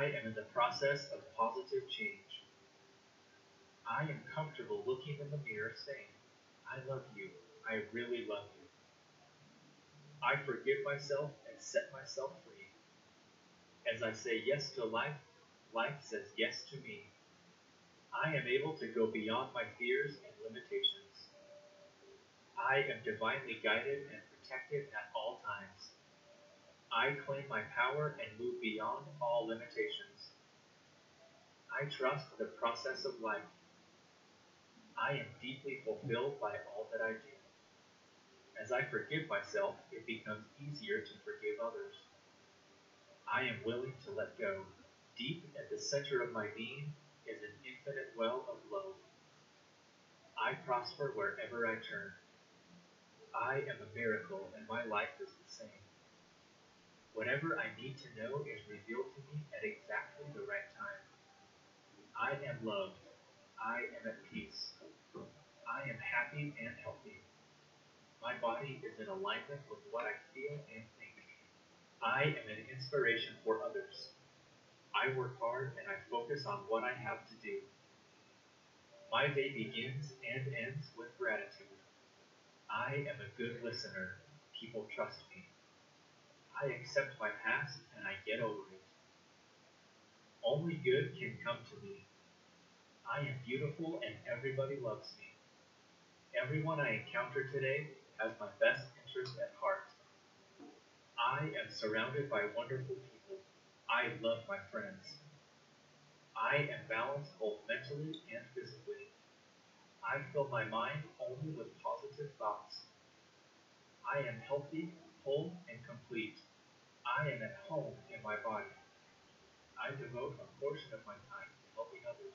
I am in the process of positive change. I am comfortable looking in the mirror saying, I love you. I really love you. I forgive myself and set myself free. As I say yes to life, life says yes to me. I am able to go beyond my fears and limitations. I am divinely guided and protected at all times. I claim my power and move beyond all limitations. I trust the process of life. I am deeply fulfilled by all that I do. As I forgive myself, it becomes easier to forgive others. I am willing to let go. Deep at the center of my being is an infinite well of love. I prosper wherever I turn. I am a miracle, and my life is the same. Whatever I need to know is revealed to me at exactly the right time. I am loved. I am at peace. I am happy and healthy. My body is in alignment with what I feel and think. I am an inspiration for others. I work hard and I focus on what I have to do. My day begins and ends with gratitude. I am a good listener. People trust me. I accept my past and I get over it. Only good can come to me. I am beautiful and everybody loves me. Everyone I encounter today has my best interest at heart. I am surrounded by wonderful people. I love my friends. I am balanced both mentally and physically. I fill my mind only with positive thoughts. I am healthy, whole, and complete. I am at home in my body. I devote a portion of my time to helping others.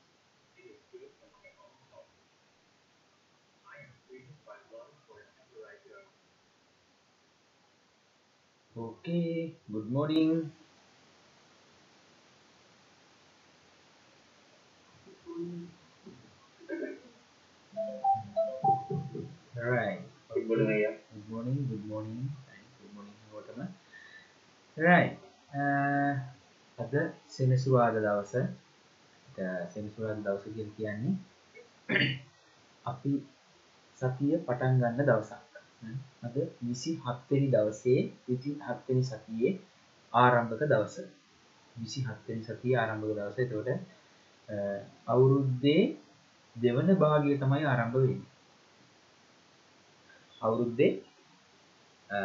It is good for my own health. I am treated by love wherever I go. Okay, good morning. Right. Good morning. Good morning. Good morning. Right. Uh, අද සෙනසුරාදා දවස. අද සෙනසුරාදා දවස කියලා කියන්නේ අපි සතිය පටන් ගන්න දවසක්. හ්ම්. අද 27 වෙනි දවසේ 27 වෙනි සතියේ ආරම්භක දවස. 27 වෙනි සතියේ ආරම්භක දවස. එතකොට අ, අවුරුද්දේ දෙවන භාගය තමයි ආරම්භ වෙන්නේ. අවුරුද්දේ අ,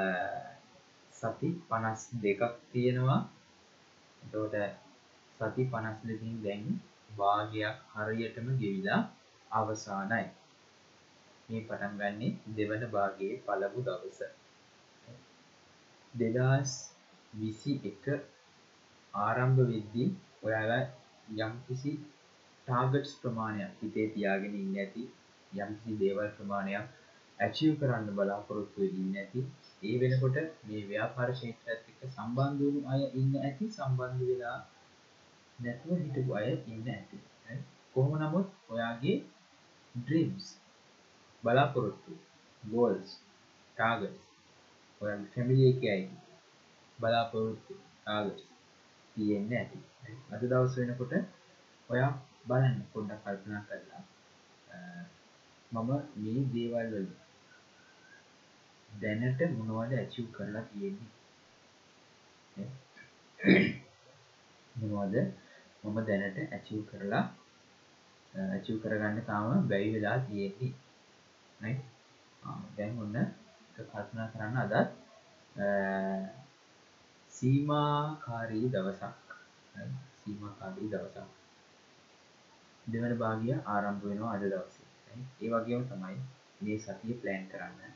සති 52ක් තියෙනවා. එතකොට සති 52කින් දැන් භාගයක් හරියටම ගෙවිලා අවසానයි. මේ පටන් ගන්නේ දෙවන භාගයේ පළමු දවස. 2021 ආරම්භ වෙද්දී ඔයාලා යම්කිසි ටාගට්ස් ප්‍රමාණයක් හිතේ තියාගෙන ඉන්න ඇති යම්කිසි දේවල් ප්‍රමාණයක් ඇචීව් කරන්න බලාපොරොත්තු වෙමින් ඉන්න ඇති ඒ වෙනකොට මේ ව්‍යාපාර ක්ෂේත්‍රයත් එක්ක සම්බන්ධ වුණු අය ඉන්න ඇති සම්බන්ධ වෙලා නැතුව හිටපු අය ඉන්න ඇති right? කොහොම නමුත් ඔයාගේ ඩ්‍රීම්ස් බලාපොරොත්තු ගෝල්ස් ටාගට්ස් ඔයාගේ ෆැමිලි එකේ අය බලාපොරොත්තු ටාගට්ස් තියෙන්න ඇති right? අද දවස් වෙනකොට ඔයා බලන්න පොඩ්ඩක් කල්පනා කරලා අ, මම මේ දේවල් වලින් දැනට මොනවද ඇචීව් කරලා තියෙන්නේ මොනවද මම දැනට ඇචීව් කරලා ඇචීව් කරගන්න තාම බැරි වෙලා තියෙන්නේ right? ආ, දැන් ඔන්න එක කල්පනා කරන්න අදත් අ, සීමාකාරී දවසක් right? සීමාකාරී දවසක් දෙවන භාගය ආරම්භ වෙනවා අද දවසේ right? ඒ වගේම තමයි මේ සතිය ප්ලෑන් කරන්න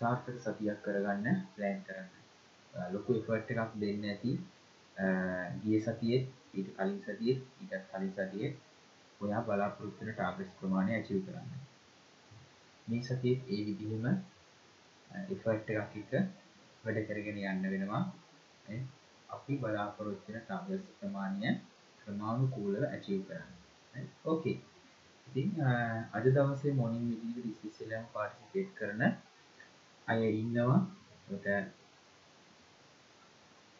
සාර්ථක සතියක් කරගන්න ප්ලෑන් කරන්න අ, ලොකු එෆර්ට් එකක් දෙන්න ඇති අ, ගිය සතියෙත් ඊට කලින් සතියෙත් ඊටත් කලින් සතියෙත් ඔයා බලාපොරොත්තු වෙන ටාගට්ස් ප්‍රමාණය ඇචීව් කරන්න මේ සතියෙත් ඒ විදිහම එෆර්ට් එකක් එක්ක වැඩ කරගෙන යන්න වෙනවා නේ? අපි බලාපොරොත්තු වෙන ටාගට්ස් ප්‍රමාණය ක්‍රමානුකූලව ඇචීව් කරන්න right? ඕකේ ඉතින් අ, අද දවසේ මොර්නින් මීටින් එකට ඉස්සෙල්ලාම පාටිසිපේට් කරන අය ඉන්නවා. ඒකට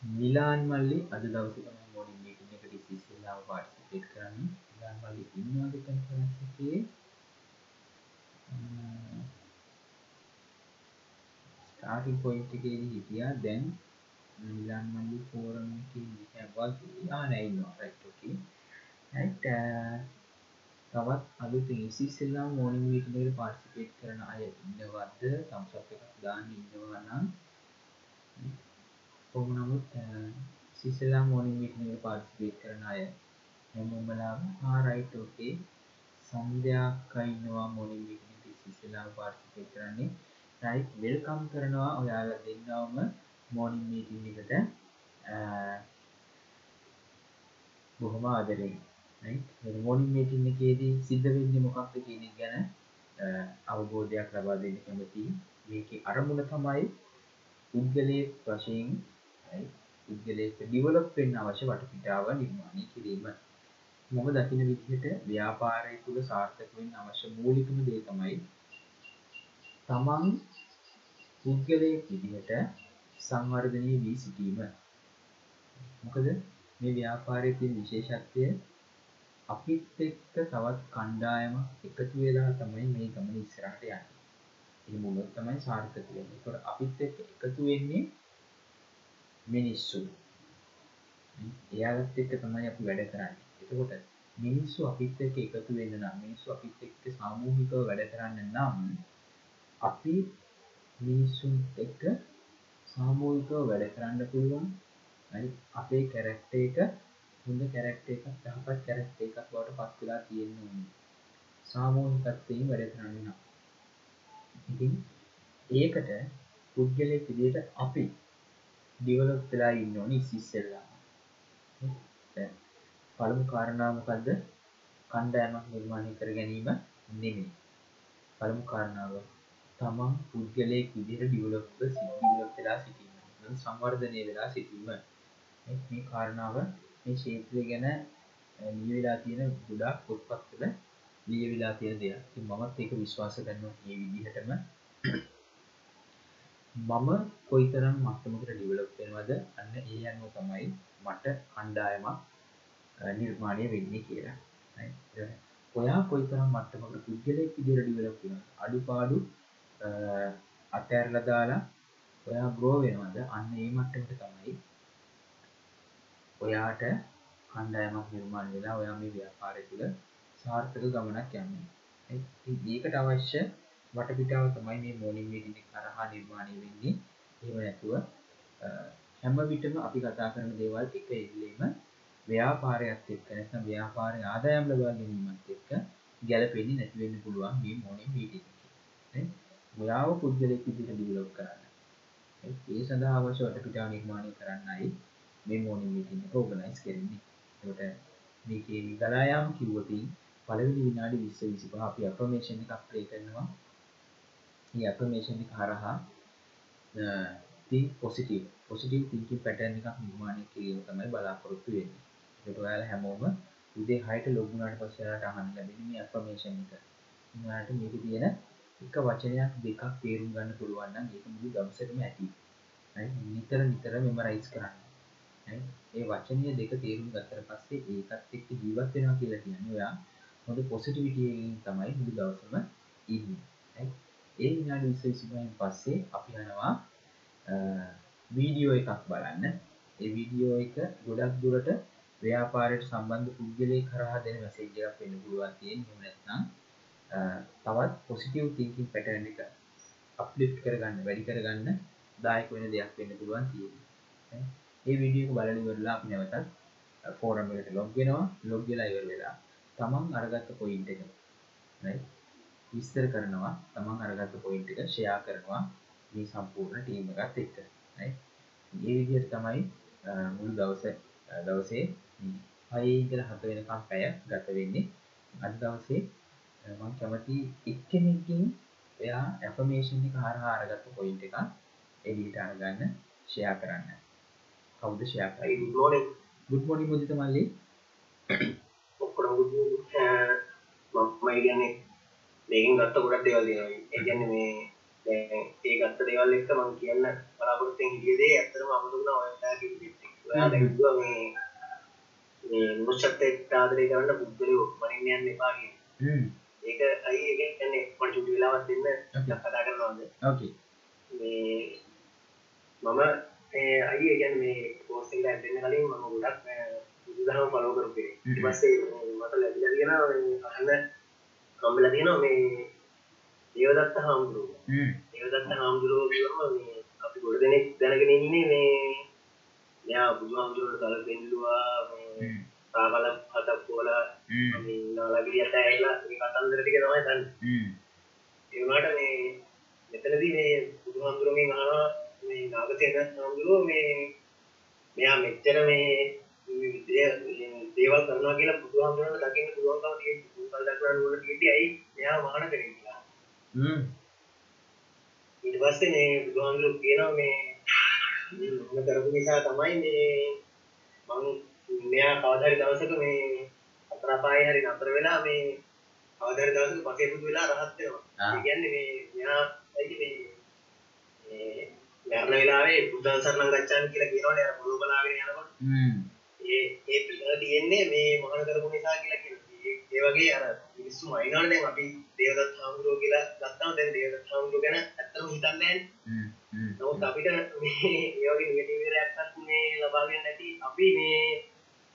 මිලාන් මල්ලි අද දවස තම මොඩින් මීටින් එකට ඉස්සෙල්ලාම පාර්ටිසිපේට් කරන්න. මිලාන් මල්ලි ඉන්නවාද කන්ෆරන්ස් එකේ ස්ටාටින් පොයින්ට් එකේදී හිටියා. දැන් මිලාන් මල්ලි ෆෝරම් එකේ වගේ ආ නෑ ඉන්නවා. රයිට් ඕකේ රයිට් තවත් අලුතින් ඉසිස්සෙල්ලා මෝනිින් මීටනයට පාර්සිපේට් කරන අය ඉන්නවත්ද තම්සප් එකක් දාන්න ඉන්නවා නම්. කොම නමුත් සිසලා මෝනිින් මීටනයට පාර්සිපේට් කරන අය හැමමලාම ආරයිට් ඕකේ සන්ධයක්කයින්නවා මොනින් මීටනට සිසලා පාර්සිපේට් කරන්නේ. රයි වෙල්කම් කරනවා. ඔයාල දෙන්නවම මෝනිින් මීටින් එකට බොහොම ආදරෙන්. මොනින් මේටින්න එකේදී සිද්ධ වෙන්න මොකක්ද කියනෙක් ගැන අවබෝධයක් ලබා දෙන්න කැමති මේක අරමුණ තමයි පුද්ගලය වශයෙන් පුද්ගලයට ඩිවලොප් වෙන්න අවශ්‍ය වටපිටාව නිර්මාණය කිරීම. මම දකින විදිහට ව්‍යාපාරය තුළ සාර්ථකවෙන් අවශ්‍ය මූලිකම දේ තමයි තමන් පුද්ගලය විදිහට සංවර්ධනය වී සිටීම. මොකද මේ ව්‍යාපාරය තිය විශේෂත්වය අපිත් එක්ක තවත් කණ්ඩායම එකතු වෙලා තමයි මේ ගමන ඉස්සරහට යන්න. ඒ මුලොත් තමයි සාර්ථක වෙන්නේ. තොට අපිත් එක්ක එකතු වෙන්නේ මිනිස්සු. එයාලත් එක්ක තමයි අපි වැඩ කරන්න. එතකොට මිනිස්සු අපිත් එක්ක එකතු වෙන්න නම් මිනිස්සු අපිත් එක්ක සාමූහිකව වැඩ කරන්න නම් අපි මිනිස්සුන් එක්ක සාමූහිකව වැඩ කරන්න පුළුවන්. අපේ කැරැක්ට එක හොඳ කැරක්ට එකක් යහපත් කැරක්ට එකක් බවට පත් වෙලා තියෙන්න සාමූහිකත්වයෙන් වැඩ කරන්න ඉතින් ඒකට පුද්ගලය විදියට අපි ඩිවලොප් වෙලා ඉන්න ඕනි සිස්සෙල්ලා පළමු කාරණාමකක්ද කණ්ඩෑමක් නිර්මාණය කර ගැනීම නෙමේ පළමු කාරණාව තමන් පුද්ගලයෙක් විදිර ඩිවලොප්ව සිදිලොප් වෙලා සිටීම සංවර්ධනය වෙලා සිටීම මේ කාරණාව මේ ශේත්‍රය ගැන ලියවෙලා තියෙන ගොඩක් පොත්පත්වල ලියවෙලා තියෙන දෙයක් මමත් ඒක විශ්වාස කරනවා ඒ විදිහටම. මම කොයිතරම් මත්තමකට ඩිවලොප් වෙනවද? අන්න ඒ අනුව තමයි මට කණ්ඩායමක් නිර්මාණය වෙන්නේ කියලා. ඔයා කොයිතරම් මට්ටමකට පුද්ගලෙක් විදිර ඩිවලොප් වෙන අඩුපාඩු අතෑරල දාලා ඔයා ග්‍රෝ වෙනවද? අන්න ඒ මට්ටමට තමයි ඔයාට කණ්ඩායමක් නිර්මාණ වෙලා ඔයා මේ ව්‍යාපාරය තුළ සාර්ථක ගමනක් යන්නේ. ඒකට අවශ්‍ය වටපිටාව තමයි මේ මෝනිින් මීටිනි කරහා නිර්මාණය වෙන්නේ. එහෙම නැතුව හැම විටම අපි කතා කරන දේවල් එක එල්ලීම ව්‍යාපාරයක් එක්ක නැත්නම් ව්‍යාපාරය ආදායම් ලබා ගැනීමත් එක්ක ගැලපෙන්නේ නැති වෙන්න පුළුවන් මේ මොනින් මීටින් ඔයාව පුද්ගලෙක් විදිහට ඩිවලොප් කරන්න. ඒ සඳහා අවශ්‍ය වටපිටාව නිර්මාණය කරන්නයි මේ මෝනිින් මීටින් එක ඕගනයිස් කරන්නේ ට මේක ගලායාම කිව්වතින් පලවිනි විනාඩි විස්ස විසිපහ අපි අපමේෂණ එකක් ප්ලේ කරනවා ඒ අපමේෂණ හරහා පොසිටව පොසිටව තිංකින් පැටන් එකක් නිර්මාණය කිරීම තමයි බලාපොරොත්තු වෙන්නේ ට ඔයාල හැමෝම උදේ හයිට ලොගුණට පස්සලට අහන්න ලැබෙන මේ අපමේෂණ එක ට මේක තියෙන එක වචනයක් දෙකක් තේරුම් ගන්න පුළුවන්න ඒක මුළු දවසටම ඇති නිතර නිතර මෙම රයිස් කරන්න ඒ වචනය දෙක තේරුම් ගත්තර පස්සේ ඒකත් එක්ක ජීවත් වෙනවා කියලා කියන්නේ ඔයා හොඳ පොසිටිවිටියකින් තමයි මුළු දවසම ඉන්නේ. ඒ විනාඩි 20 25න් පස්සේ අපි යනවා වීඩියෝ එකක් බලන්න. ඒ වීඩියෝ එක ගොඩක් දුරට ව්‍යාපාරයට සම්බන්ධ පුද්ගලයෙක් කරහා දෙන මැසේජ් එකක් වෙන්න පුළුවන් තියෙන එහෙම නැත්නම් තවත් පොසිටිව් තින්කින් පැටර්න් එක අප්ලිෆ්ට් කරගන්න වැඩි කරගන්න දායක වෙන දෙයක් වෙන්න පුළුවන් තියෙන්නේ ඒ විඩියක බලලි වෙරලා අපි නැවතත් ෆෝරම්ට ලොග් වෙනවා. ලොග්ගලා ඉවර වෙලා තමන් අරගත්ත පොයින්ට එක විස්තර කරනවා තමන් අරගත්ත පොයින්ට එක ෂයා කරනවා මේ සම්පූර්ණ ටීම එකත් එක්ක ඒ විදියට තමයි මුළු දවස දවසේ හයඉදල හත වෙනකම් පැය ගත වෙන්නේ. අද දවසේ මං කැමති එක්කෙනෙකින් එයා ඇෆමේෂන් එක හරහා අරගත්ත පොයින්ට එක එඩිට අරගන්න ෂයා කරන්න. කවුද ෂයා කරයි good morning good morning මුදිත මල්ලි. ඔක්කොටම good morning. මම කියන්නේ මේකෙන් ගත්ත ගොඩක් දේවල් තියෙනවා. ඒ කියන්නේ මේ ඒ ගත්ත දේවල් එක්ක මං කියන්න බලාපොරොත්තුෙන් හිටියදේ ඇත්තටම අමතකුණා ඔයාලා කිව්ව ඔයාලා කිව්වා මේ මේ මනුෂ්‍යත්වයට ආදරය කරන්න පුද්ගලයෝ මනින්න යන්න එපා කියන හ්ම්. ඒක අයි ඒ කියන්නේ මට චුටි වෙලාවක් දෙන්න. කතා කරනවාද? ඕකේ මේ මම අයි කියන්නේ මේ එකට ඇටෙන්න කලින් මම ගොඩක් බුදුදහම ෆලෝ කරපු පස්සේ මට ලැබිලා තියෙනවා මේ අහන්න හම්බෙලා තියෙනවා මේ දේවදත්ත හාමුදුරුවෝ. හ්ම් දේවදත්ත හාමුදුරුවෝ කියවම මේ අපි ගොඩ දෙනෙක් දැනගෙන ඉන්නේ මේ මෙයා බුදුහාමුදුරුවන්ට තල පෙන්ලුවා සාකල හතක් පොලා නාලගිරියට ඇවිල්ලා මේ කතන්දර ටික තමයි දන්නේ. හ්ම් ඒ වුණාට මේ මෙතනදී මේ බුදුහාමුදුරුවන්ගෙන් අහනවා මේ නාගසේන හාමුදුරුවෝ මේ මෙයා මෙච්චර මේ දේවල් කරනවා කියලා බුදුහාමුදුරුවන්ට දකින්න පුළුවන්කම තියෙන බුදුකල් දක්වන්න ඕන තියෙද්දි ඇයි මෙයා මහාන කෙනෙක් කියලා. හ්ම් ඊට පස්සේ මේ බුදුහාමුදුරුවෝ කියනවා මේ මම කරපු නිසා තමයි මේ මං මෙයා කවදා හරි දවසක මේ අතර අපායේ හරි නතර වෙලා මේ කවදා හරි දවසක පසේ බුදු වෙලා රහත් වෙනවා. ඒ කියන්නේ මේ මෙයා ඇයි මේ මරණ වෙලාවේ බුද්ධ සරණං ගච්ඡාමි කියලා කියනවනේ අර පොළොව බලාගෙන යනකොට හ්ම් ඒ ඒ පිළිවෙල තියෙන්නේ මේ මහාන කරපු නිසා කියලා කියනවා. ඒ වගේ අර මිනිස්සු වයින්වනේ දැන් අපි දේවදත්ත හාමුදුරුවෝ කියලා ගත්තාම දැන් දේවදත්ත හාමුදුරුවෝ ගැන ඇත්තම හිතන්නේ නැහැ. නමුත් අපිට මේ ඒ වගේ නිගටිව් එකක් මේ ලබාගෙන නැති අපි මේ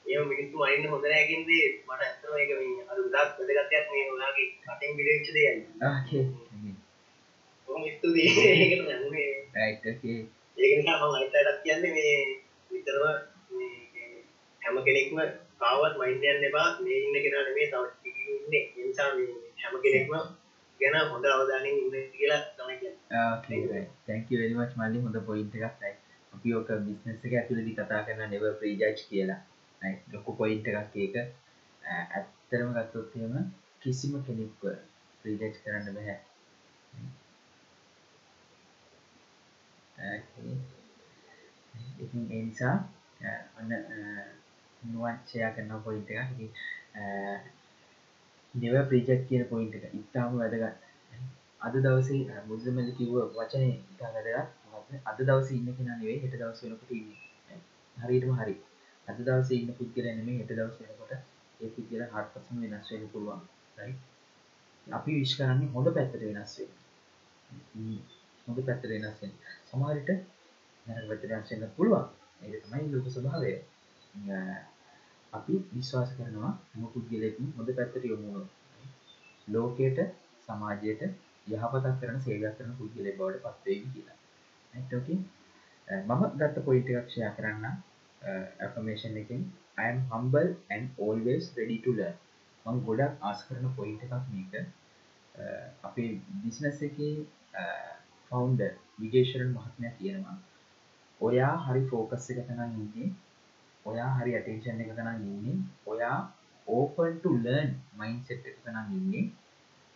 ඒව මිනිස්සු වයින්න හොඳ නැහැ කියන දේ මට ඇත්තටම ඒක මේ අර උදාක් වැදගත්යක් මේ ඔයාගේ කටින් පිළිවෙච්ච දෙයයි. ඕකේ කොහොම ස්තුතියි ඒකට නම් මේ නිසා මම අනිත් අයටත් කියන්නේ මේ විතරම මේ හැම කෙනෙක්ම කාවත් මයින්ඩ් යන්න එපා. මේ ඉන්න කෙනා නෙමෙයි තව ඉන්නේ. නිසා මේ හැම කෙනෙක්ම ගැන හොඳ අවධානයෙන් ඉන්න කියලා තමයි කියන්නේ. thank you very much මල්ලි. හොඳ පොයින්ට් එකක් right. අපි ඔක බිස්නස් එක ඇතුළේදී කතා කරන never prejudge කියලා right. ලොකු පොයින්ට් එකක් ඒක. ඇත්තටම ගත්තොත් එහෙම කිසිම කෙනෙක්ව ප්‍රීජජ් කරන්න බෑ ඉතින් ඒ නිසා ඈ, ඔන්න නුවන් ෂෙයා කරන පොයින්ට් එකක්. ඉතින් නෙව ප්‍රීජෙක්් කියන පොයින්ට් එක ඉතාම වැදගත්. අද දවසේ මුදමල කිව්ව වචනය ඉතා වැදගත්. මොකක්ද? අද දවස ඉන්න කෙනා නෙවෙයි හෙට දවස් වෙනකොට ඉන්නේ. හරියටම හරි. අද දවස ඉන්න පුද්ගල නෙමේ හෙට දවස් වෙනකොට ඒ පුද්ගල හත්පසම වෙනස් වෙන්න පුළුවන්. right? අපි විශ් කරන්නේ හොඳ පැත්තට වෙනස් වෙන්න. හ්ම්. හොඳ පැත්තට වෙනස් වෙන්න සමහරට නරක පැත්තට වෙනස් වෙන්න පුළුවන් ඒක තමයි ලෝක ස්වභාවය අ, අපි විශ්වාස කරනවා හැම පුද්ගලයෙක්ම හොඳ පැත්තට යොමු වුණොත් ලෝකයට සමාජයට යහපතක් කරන සේවයක් කරන පුද්ගලයෙක් බවට පත් වෙයි කියලා. right okay අ, මම ගත්ත පොයින්ට් එකක් ෂෙයා කරන්න affirmation එකෙන් I am humble and always ready to learn. මම ගොඩක් ආස කරන පොයින්ට් එකක් මේක. අ, අපේ බිස්නස් එකේ ෆවුන්ඩර් විජේශරන් මහත්මයා කියනවා. ඔයා හරි ෆෝකස් එක තනන් ඉන්නේ ඔයා හරි ඇටේෂන් එක තනන් ඉන්නේ ඔයා open to learn mindset එක තනන් ඉන්නේ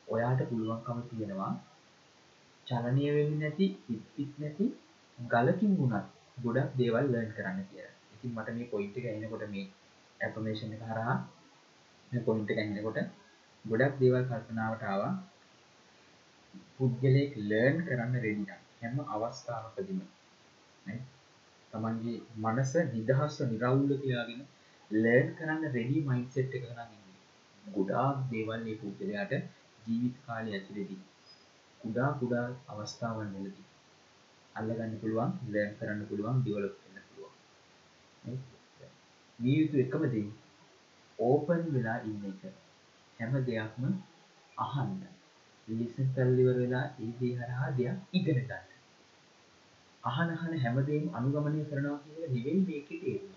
ඔයාට පුළුවන්කම තියෙනවා චලනය වෙන්න නැති හිත්පිත් නැති ගලකින් වුණත් ගොඩක් දේවල් ලර්න් කරන්න කියලා. ඉතින් මට මේ පොයින්ට් එක එනකොට මේ ඇපමේෂන් එක හරහා මේ පොයින්ට් එක එනකොට ගොඩක් දේවල් කල්පනාවට ආවා. පුද්ගලයෙක් ලර්න් කරන්න රෙඩි නම් හැම අවස්ථාවකදීම නේ? තමන්ගේ මනස නිදහස්ව නිරවුල්ල තියාගෙන ලර්න් කරන්න රෙඩි මයින්සෙට් එක නම් ඉන්නේ. ගොඩාක් දේවල් මේ පුද්ගලයාට ජීවිත කාලය ඇතුළතදී කුඩා කුඩා අවස්ථාවන් වලදී අල්ලගන්න පුළුවන් ලර්න් කරන්න පුළුවන් ඩෙවලොප් වෙන්න පුළුවන්. නේ? විය යුතු එකම දේ ඕපන් වෙලා ඉන්න එක. හැම දෙයක්ම අහන්න. ලිසන් කරලා ඉවර වෙලා ඒ දේ හරහා දෙයක් ඉගෙන ගන්න. අහන අහන හැමදේම අනුගමනය කරනවා කියන එක නෙවෙයි මේකේ තේරුම.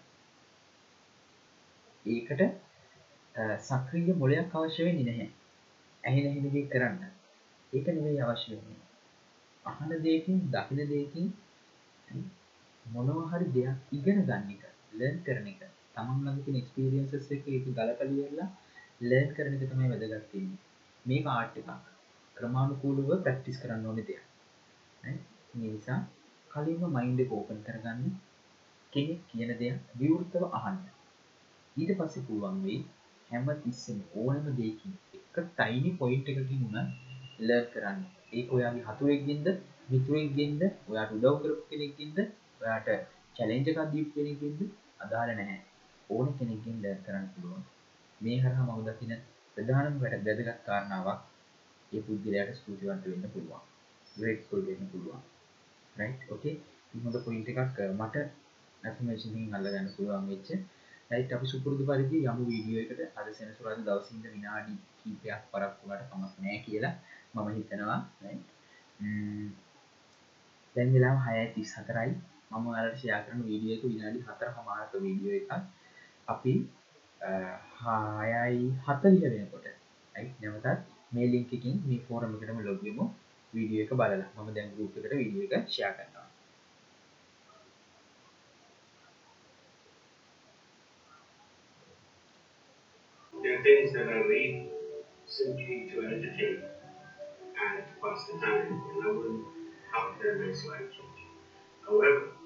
ඒකට අ, සක්‍රීය මොලයක් අවශ්‍ය වෙන්නේ නැහැ. ඇහෙන ඇහෙන දේ කරන්න. ඒක නෙවෙයි අවශ්‍ය වෙන්නේ. අහන දෙයකින්, දකින දෙයකින් මොනවා හරි දෙයක් ඉගෙන ගන්න එක, ලර්න් කරන එක. තමන් ළඟ තියෙන එක්ස්පීරියන්සස් එක ඒක ගලපලා ඉවරලා ලර්න් කරන එක තමයි වැදගත් වෙන්නේ. මේක ආර්ට් එකක්. ක්‍රමානුකූලව ප්‍රැක්ටිස් කරන්න ඕනේ දෙයක්. නේ? මේ නිසා කලින්ම මයින්ඩ් එක ඕපන් කරගන්න කෙනෙක් කියන දෙයක් විවෘතව අහන්න. ඊට පස්සේ පුළුවන් වෙයි හැම තිස්සෙම ඕනම දෙයකින් එක ටයිනි පොයින්ට් එකකින් උනත් ලර්න් කරන්න. ඒක ඔයාගේ හතුරෙක්ගෙන්ද මිතුරෙක්ගෙන්ද ඔයාට උදව් කරපු කෙනෙක්කින්ද ඔයාට චලෙන්ජ එකක් දීප් කෙනෙකින්ද අදාළ නැහැ ඕන කෙනෙකින් දැන් කරන්න පුළුවන් මේ හරහා මම දකින ප්‍රධානම වැඩ වැදගත් කාරණාවක් ඒ පුද්ගලයාට ස්තුතිවන්ත වෙන්න පුළුවන්. ග්‍රේට්ෆුල් වෙන්න පුළුවන්. රයිට් ඕකේ හොඳ පොයින්ට එකක් මට ඇෆමේෂනින් අල්ලගන්න පුළුවන් වෙච්ච. රයිට් අපි සුපුරුදු පරිදි යමු වීඩියෝ එකට. අද සෙනසුරාද දවසින්ද විනාඩි කීපයක් පරක්කුවට පමක් නෑ කියලා මම හිතනවා. දැන් වෙලා හය තිස් හතරයි. මම අලට ෂයා කරන වීඩියෝ එක විනාඩි හතර හමාරක වීඩියෝ එකක්. අපි හායයි හතලිය වෙනකොට ඇයි නැවතත් මේ ලිංකින් මේ ෆෝරම එකටම ලොගියමු වීඩියෝ එක බලලා. මම දැන් ගරුප් එකට වීඩියෝ එක ෂයා කරනවා. There are things that I read simply to entertain and to pass the time, and I wouldn't have them as life changing. However,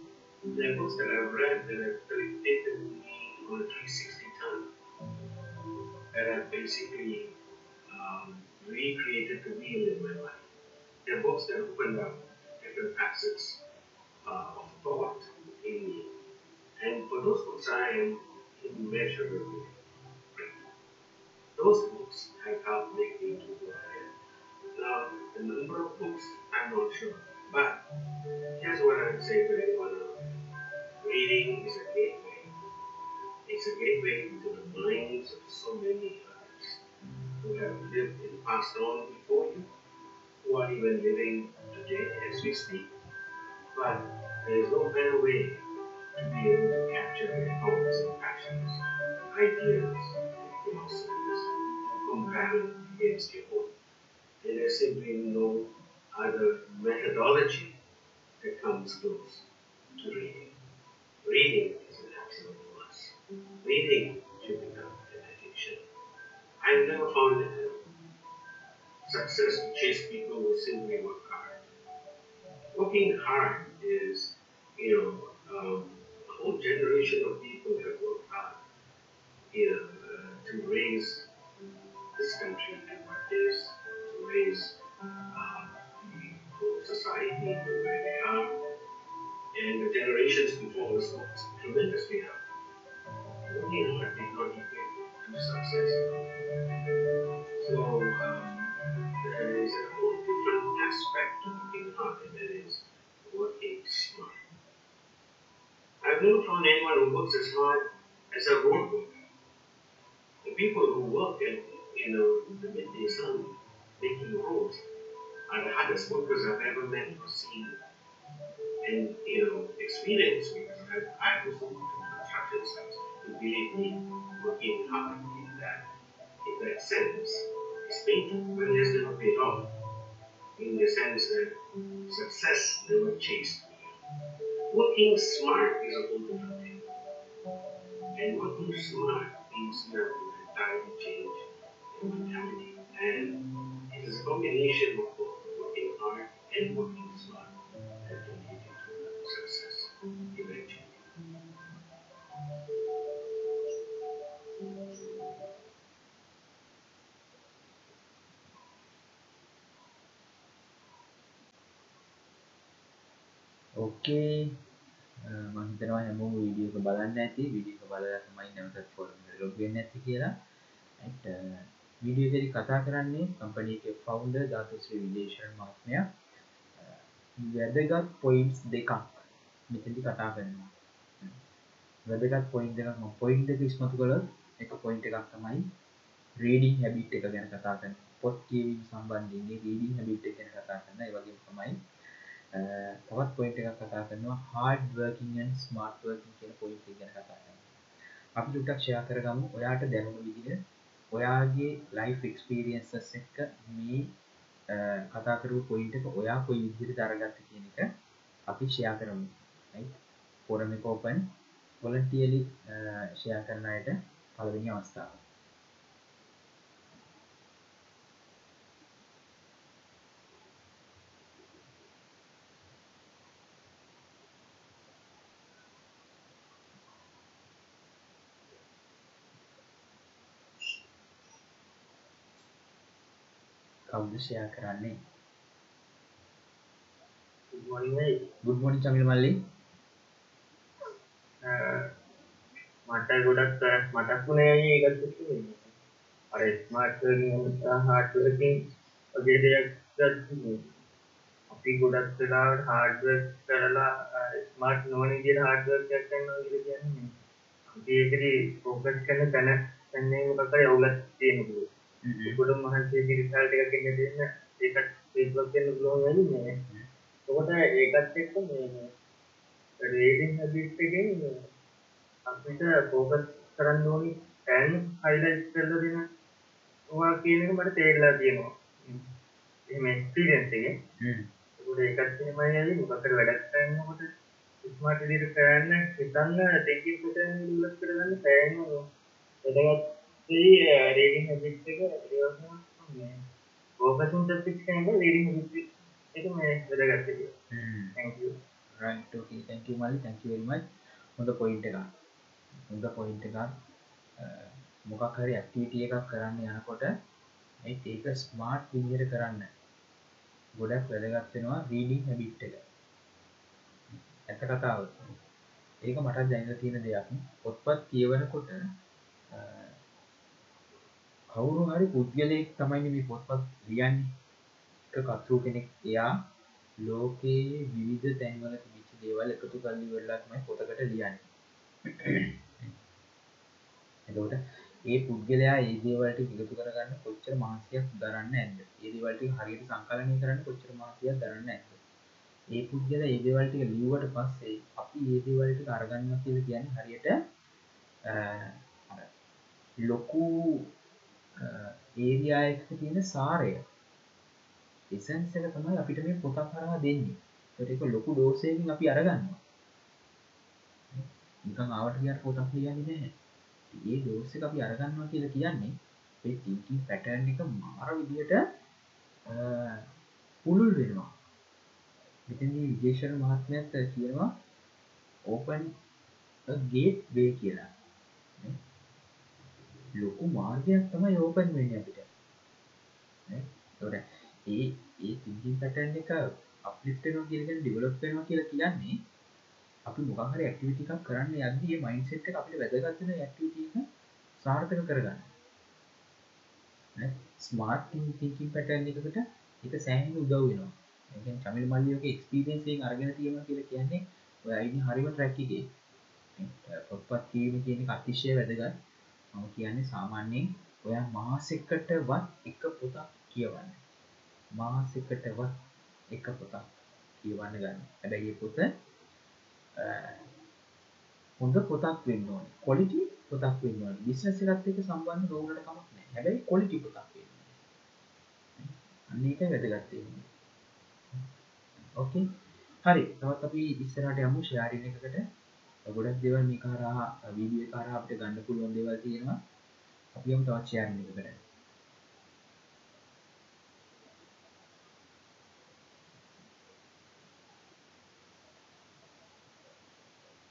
there are books that I've read that have really taken me on a 360 turn, that have basically um, recreated the wheel in my life. There are books that opened up different facets uh, of thought in me. And for those books, I am immeasurably grateful. Those books have helped make me to am. Now, the number of books, I'm not sure. But here's what I would say to anyone. Reading is a gateway. It's a gateway into the minds of so many others who have lived and passed on before you, who are even living today as we speak. But there is no better way to be able to capture their thoughts and passions, ideas, philosophies, compare against your own. And there's simply no other methodology that comes close to reading. Reading is an absolute must. Reading should become. I've never found it success to chase people who simply work hard. Working hard is, you know, um, a whole generation of people have worked hard, you know, uh, to raise this country to what it is, to raise um, the whole society to where they are. And the generations before us worked tremendously hard. Working hard did not equate to success. So um, there is a whole different aspect to working hard, and that is working smart. I've never found anyone who works as hard as a road worker. The people who work at you know the midday sun making roads are the hardest workers I've ever met or seen and you know experienced because I've, I've also worked in and believe me, working hard in that in that sense is painful, but it has never. In the sense that success never chased me. Working smart is a different thing. And working smart means you entirely change your mentality. And it is a combination of both working hard and working ඕකේ මහිතනවා හැම වීඩියක බලන්න ඇති. විඩියක බලලා තමයි නැවතත් forum ලොග්වෙන්න ඇති කියලා. වීඩියකරි කතා කරන්නේ කම්පනීක ෆවුන්ඩ ධාතුශ්‍රී විදේශන් මාත්මය වැදගත් පොයින්ස් දෙකක් මෙතදි කතා කරනවා. වැදගත් පොයින්් එකක් පොයින්් එක ඉස්මතු කළ එක පොයින්් එකක් තමයි රේඩිං හැබිට් එක ගැන කතා කරන පොත් කියවීම සම්බන්ධන්නේ රේඩිං හැබිට් ගැන කතා කරන්න වගේ තමයි තවත් පොයින්ට එකක් කතා කරනවා හාඩ වර්කින් ස්මාර්ට් වර්කින් කියන පොයින්ට ගැන කතා කරන අපි ලුටක් ෂයා කරගමු ඔයාට දැනුම විදිහ. ඔයාගේ ලයිෆ් එක්ස්පීරියන්සස් එක්ක මේ කතාකරු පොයින්ට එක ඔයා කොයි විදිහට දරගත්ත කියන එක අපි ෂයා කරමු. පොරම කෝපන් පොලටියලි ෂයා කරන අයට පළවෙනි අවස්ථාව. කවුද ෂයා කරන්නේ. මොනිමයි ගුඩ් මොනින් චමිල මල්ලි. මට ගොඩක් මටක් වුණේ ඒකත් අර ස්මාර්ට් හාඩ්වර්කින් වගේ දෙයක් ගත්ත. අපි ගොඩක් වෙලාවට හාඩ්වර්ක් කරලා ස්මාර්ට් නොවන විදිහට හාඩ්වර්ක් එකක් කරනවා කියලා කියන්නේ. අපි ඒකදී ફોකස් කරන තැන තැන්නේ මොකක්ද යවුලක් තියෙන පුළුවන් ගොඩ මහන්සිය රිසල්ට් එකක් එන්න දෙන්න. ඒකත් ෆීඩ්බැක් දෙන්න පුළුවන් වෙන්නේ එතකොට ඒකත් එක්ක මේ රේඩින් හැබිට් එකෙන් අපිට ෆෝකස් කරන්න ඕනි තැන් හයිලයිට් කරලා දෙන ඔවා කියන එක මට තේරලා තියෙනවා. එහෙම එක්ස්පීරියන්ස් එකේ. ඒකට ඒකත් එහෙමයි ඇලි මොකක්ද වැඩක් කරනකොට ස්මාර්ට් විදිහට කරන්න හිතන්න ටෙක්නික් පුතෙන් ඉලස් කරගන්න පෑන වැදගත් ඒ රේඩින් හැබිට් එක ඒ වගේම මේ ෆෝකසින් ටොපික්ස් කියන රේඩින් හැබිට් එක මේ වැදගත් එක. thank you. Right okay. Thank you මල්ලි thank you very much. හොඳ පොයින්ට් එකක්. හොඳ පොයින්ට් එකක්. මොකක් හරි ඇක්ටිවිටි එකක් කරන්න යනකොට ඒක ස්මාර්ට් විදිහට කරන්න ගොඩක් වැදගත් වෙනවා රීඩින් හැබිට් එක. ඇත කතාව. ඒක මට දැනලා තියෙන දෙයක්. පොත්පත් කියවනකොට කවුරු හරි පුද්ගලයෙක් තමයි මේ පොත්පත් ලියන්නේ. එක කතෘ කෙනෙක් එයා ලෝකයේ විවිධ තැන්වල තිබිච්ච දේවල් එකතු කරලා ඉවරලා තමයි පොතකට ලියන්නේ. එතකොට ඒ පුද්ගලයා ඒ දේවල්ට එකතු කරගන්න කොච්චර මහන්සියක් දරන්න ඇද්ද? ඒ දේවල්ට හරියට සංකලනය කරන්න කොච්චර මහන්සියක් දරන්න ඇද්ද? ඒ පුද්ගලයා ඒ දේවල් ටික ලියුවට පස්සේ අපි ඒ දේවල් ටික අරගන්නවා කියලා කියන්නේ හරියට ලොකු ඒරියා එකක තියෙන සාරය. එසන්ස් එක තමයි අපිට මේ පොතක් හරහා දෙන්නේ. ඒකට ඒක ලොකු ඩෝසයකින් අපි අරගන්නවා. නිකන් ආවට ගියාට පොතක් ලියන්නේ නැහැ. ඒ ඩෝස් එක අපි අරගන්නවා කියලා කියන්නේ ඒ තින්කින් පැටර්න් එක මාර විදියට පුළුල් වෙනවා. මෙතනදී විජේෂණ මහත්මයාත් කියනවා ඕපන් ගේට් වේ කියලා. ලොකු මාර්ගයක් තමයි ඕපන් වෙන්නේ අපිට තොට ඒ ඒ තිංකින් පැටර්න් එක අප්ලිට් වෙනවා කියලා කියන්නේ ඩෙවලොප් වෙනවා කියලා කියන්නේ අපි මොකක් හරි ඇක්ටිවිටි එකක් කරන්න යද්දී මේ මයින්ඩ්සෙට් එක අපිට වැදගත් වෙන ඇක්ටිවිටි එක සාර්ථක කරගන්න. නේ ස්මාර්ට් තින්කින් පැටර්න් එකකට ඒක සෑහෙන උදව් වෙනවා. ඒ කියන්නේ චමිල් මල්ලියෝගේ එක්ස්පීරියන්ස් එකෙන් අරගෙන තියෙනවා කියලා කියන්නේ ඔය අයිඩි හරිම ට්‍රැක් එකේ. පොත්පත් කියවීම කියන එක අතිශය වැදගත්. මම කියන්නේ සාමාන්‍යයෙන් ඔයා මාසෙකටවත් එක පොතක් කියවන්න. මාසෙකටවත් එක පොතක් කියවන්න ගන්න. හැබැයි මේ පොත හොඳ පොතක් වෙන්න ඕනේ. ක්වොලිටි පොතක් වෙන්න ඕනේ. බිස්නස් එකත් එක්ක සම්බන්ධ නොවුනට කමක් නැහැ. හැබැයි ක්වොලිටි පොතක් වෙන්න ඕනේ. අන්න ඒක වැදගත් වෙන්නේ. ඕකේ. හරි. තවත් අපි ඉස්සරහට යමු ෂෙයාරින් එකකට. ගොඩක් දේවල් මේක හරහා වීඩියෝ එක හරහා අපිට ගන්න පුළුවන් දේවල් තියෙනවා. අපි යමු තවත් ෂෙයාරින් එකකට.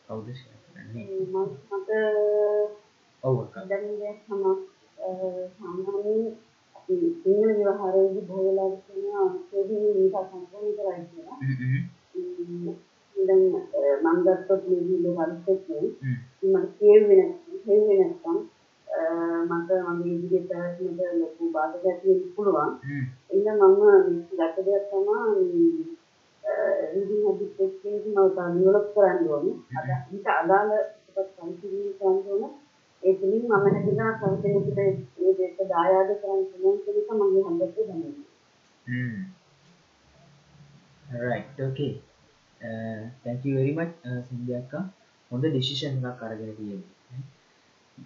කවුද ෂෙයා කරන්නේ? මට ඔව් අක්කා. දැන් සාමාන්‍යයෙන් අපි සිංහල ව්‍යවහාරයේදී බොහෝ වෙලාවට කියනවා කෙරෙහි මේක සම්පූර්ණ කරයි කියලා. හ්ම් දැන් මම ගත්තොත් මේ හ්ම් මට නැත්නම් හෙව්වේ නැත්නම් මට මගේ ඉදිරියට පැවැත්මට ලොකු බාධකයක් වෙන්න පුළුවන්. හ්ම් එන්න මම ගත දෙයක් තමයි රීඩින් හැබිට් එකේදී මම ඩෙවලොප් කරන්න ඕනේ. අද ඊට අදාළ ටිකක් සංකීර්ණ කරන්න ඕනේ. ඒ තුලින් මම හැදිනා සංකේතයකට මේ දෙක දායාද කරන්න පුළුවන් කියන එක මගේ හදට දැනෙනවා. Hmm. Right, okay. Uh, thank you very much, uh, සින්දියා අක්කා. හොඳ ඩිසිෂන් එකක් අරගෙන තියෙන්නේ.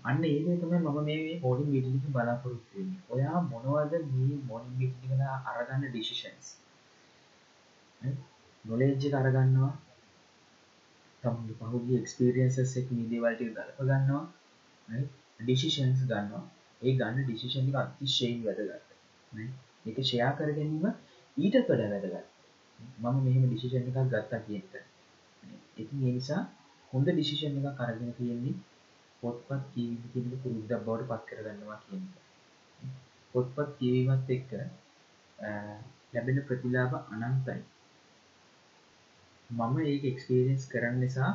අන්න ඒ දේ තමයි මම මේ මේ මොර්නින් මීටින් එකේ බලාපොරොත්තු වෙන්නේ. ඔයා මොනවද මේ මොර්නින් මීටින් එකට අරගන්න ඩිසිෂන්ස්? නොලෙජ් එක අරගන්නවා. තමයි පහුගිය එක්ස්පීරියන්සස් එක මේ දේවල් ටික ගලප ගන්නවා. right? ඩිසිෂන්ස් ගන්නවා. ඒ ගන්න ඩිසිෂන් එක අතිශයින් වැදගත්. right? ඒක ෂෙයා කර ගැනීම ඊටත් වඩා වැදගත්. මම මෙහෙම ඩිසිෂන් එකක් ගත්තා කියන එක. ඉතින් ඒ නිසා හොඳ ඩිසිෂන් එකක් අරගෙන තියෙන්නේ පොත්පත් කියවීම කියන එක පුරුද්දක් බවට පත් කරගන්නවා කියන එක. පොත්පත් කියවීමත් එක්ක ලැබෙන ප්‍රතිලාභ අනන්තයි. මම ඒක එක්ස්පීරියන්ස් කරන්න නිසා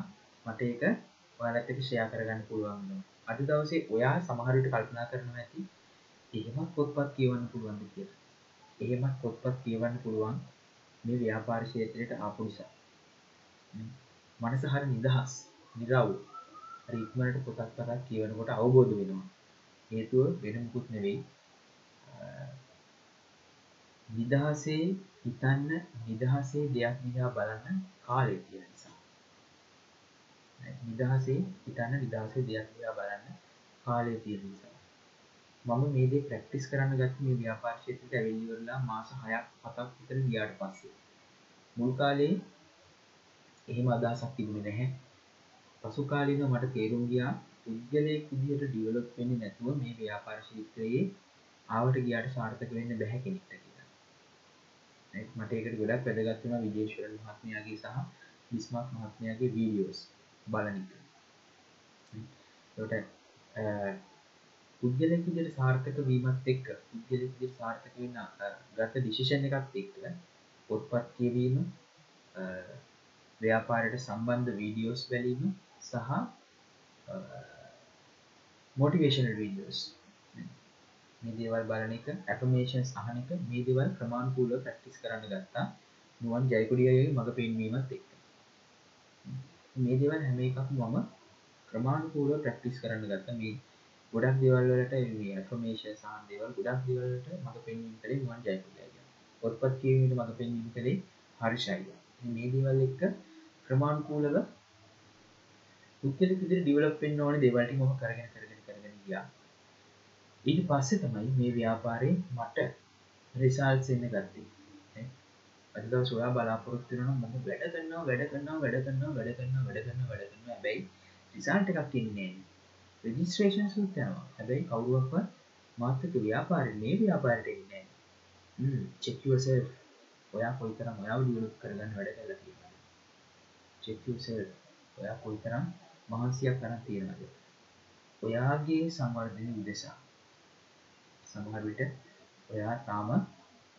මට ඒක ඔයාලත් එක්ක ෂෙයා කරගන්න පුළුවන් වෙනවා. අද දවසේ ඔයා සමහර විට කල්පනා කරනවා ඇති එහෙමත් පොත්පත් කියවන්න පුළුවන්ද කියලා. එහෙමත් පොත්පත් කියවන්න පුළුවන් මේ ව්‍යාපාර ක්ෂේත්‍රයට ආපු නිසා. මනස හරි නිදහස්, නිරවුල්. හරි ඉක්මනට පොතක් පතක් කියවනකොට අවබෝධ වෙනවා. හේතුව වෙන මුකුත් නෙවෙයි. නිදහසේ හිතන්න නිදහසේ දෙයක් දිහා බලන්න කාලය තියෙන නිසා. නිදහසේ හිතන්න නිදහසේ දෙයක් දිහා බලන්න කාලය තියෙන නිසා. මම මේ දේ ප්‍රැක්ටිස් කරන්න ගත්තේ මේ ව්‍යාපාර ක්ෂේත්‍රයට ඇවිල්ලි ඉවරලා මාස 6ක් 7ක් විතර ගියාට පස්සේ. මුල් කාලේ එහෙම අදහසක් තිබුණේ නැහැ. පසු කාලීනව මට තේරුම් ගියා පුද්ගලයෙක් විදිහට ඩිවලොප් වෙන්නේ නැතුව මේ ව්‍යාපාර ක්ෂේත්‍රයේ ආවට ගියාට සාර්ථක වෙන්න බැහැ කෙනෙක්ට කියලා. මට ඒකට ගොඩක් වැදගත් වුණා විජේශ්වරන් මහත්මයාගේ සහ බිස්මාක් මහත්මයාගේ වීඩියෝස් බලන එක. ඒකට පුද්ගලයෙක් විදිහට සාර්ථක වීමත් එක්ක පුද්ගලයෙක් විදිහට සාර්ථක වෙන්න ගත ඩිසිෂන් එකත් එක්ක පොත්පත් කියවීම ව්‍යාපාරයට සම්බන්ධ වීඩියෝස් බැලීම සහ මොටිවේශනල් වීඩියෝස් මේ දේවල් බලන එක ඇපමේෂන් අහන එක මේ දේවල් ක්‍රමාණුකූලව ප්‍රැක්ටිස් කරන්න ගත්තා. නුවන් ජයකුඩියගේ මඟ පෙන්වීමත් එක්ක. මේ දේවල් හැම එකක් මම ක්‍රමාණුකූලව ප්‍රැක්ටිස් කරන්න ගත්ත. මේ ගොඩක් දේවල්වලට ඇෆමේෂන් සහන් දේවල් ගොඩක් දේවල්ට මඟ පෙන්වීම කළේ නුවන් ජයකුඩියගේ පොත්පත් කියවීමට මඟ පෙන්වීම කළේ හරිශයිය මේ දේවල් එක්ක ක්‍රමාණුකූලව පුද්ගලෙක් විදිහට ඩෙවලොප් වෙන්න ඕනේ දේවල් ටික මම කරගෙන කරගෙන කරගෙන ගියා. ඊට පස්සේ තමයි මේ ව්‍යාපාරේ මට රිසල්ට්ස් එන්න ගත්තේ. අද දවස් ඔයා බලාපොරොත්තු වෙනවා මම වැඩ කරනවා වැඩ කරනවා වැඩ කරනවා වැඩ කරනවා වැඩ කරනවා වැඩ කරනවා හැබැයි රිසල්ට් එකක් එන්නේ නැහැ. රෙජිස්ට්‍රේෂන්ස් උත් යනවා. හැබැයි කවුරුවක්වත් මාත් එක්ක ව්‍යාපාරේ මේ ව්යාපාරයට එන්නේ නැහැ. හ්ම් check yourself. ඔයා කොයිතරම් ඔයාව ඩෙවලොප් කරගන්න වැඩ කරලා තියෙනවද? check yourself. ඔයා කොයිතරම් මහන්සියක් කරන් තියෙනවද ඔයාගේ සංවර්ධනය උදෙසා සමහර විට ඔයා තාම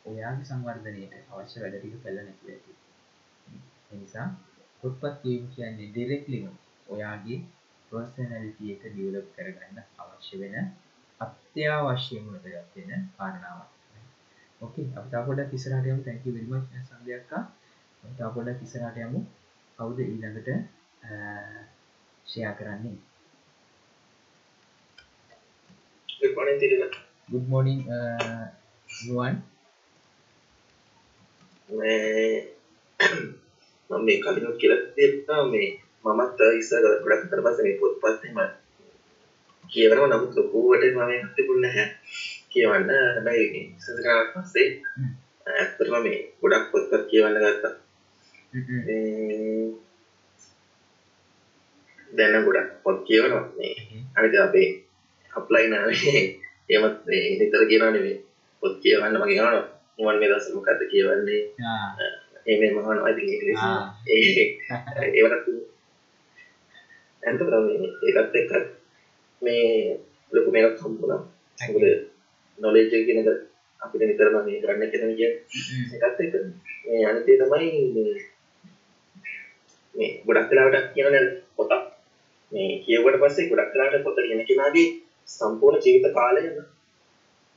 ඔයාගේ සංවර්ධනයට අවශ්‍ය වැඩ ටික කළා නැතුව ඇති එනිසා පොත්පත් කියවීම කියන්නේ ඩිරෙක්ට්ලිම ඔයාගේ පර්සනැලිටි එක ඩිවලොප් කරගන්න අවශ්‍ය වෙන අත්‍යවශ්‍යම වැදගත් වෙන කාරණාවක්. ඕකේ අපි තව පොඩ්ඩක් ඉස්සරහට යමු. Thank you very much සංදයක්කා තව පොඩ්ඩක් ඉස්සරහට යමු. කවුද ඊළඟට ෂයා කරන්නේ? ගුඩ් මෝනිින් නුවන්. මම මේ කලිනුත් කියල දෙත්තා මේ මමත් ඉස්සර ගොඩක් තර පස මේ පොත් පත්ම කියවනව. නමුත් ලොකූවට මම තිබුණ හැ කියවන්න. හැබැයි සසකාවක් පස්සේ ඇත්තරම මේ ගොඩක් පොත්පත් කියවන්න ගත්තා. දැන්න ගොඩක් පොත් කියවනවා. මේ අනිත අපේ අප්ලයි නාවේ එමත් නිතර කියනවා නෙවේ පොත් කියවන්න මගේ යනවා මුවන් මේ දවස් මොකද්ද කියවන්නේ? ඒ ඉංග්‍රීසි ඒ ඒවට මේ ඒකත් එක්ක මේ ලොකු මේකක් හම්බුණා. මොකද නොලෙජ් එක කියන එක අපිට නිතරම මේ ගන්න කියන කියන්නේ ඒකත් එක්ක මේ අනිතේ තමයි මේ මේ ගොඩක් වෙලාවට කියන පොතක් මේ කියවුවට පස්සේ ගොඩක් වෙලාවට පොත ලියන කෙනාගේ සම්පූර්ණ ජීවිත කාලය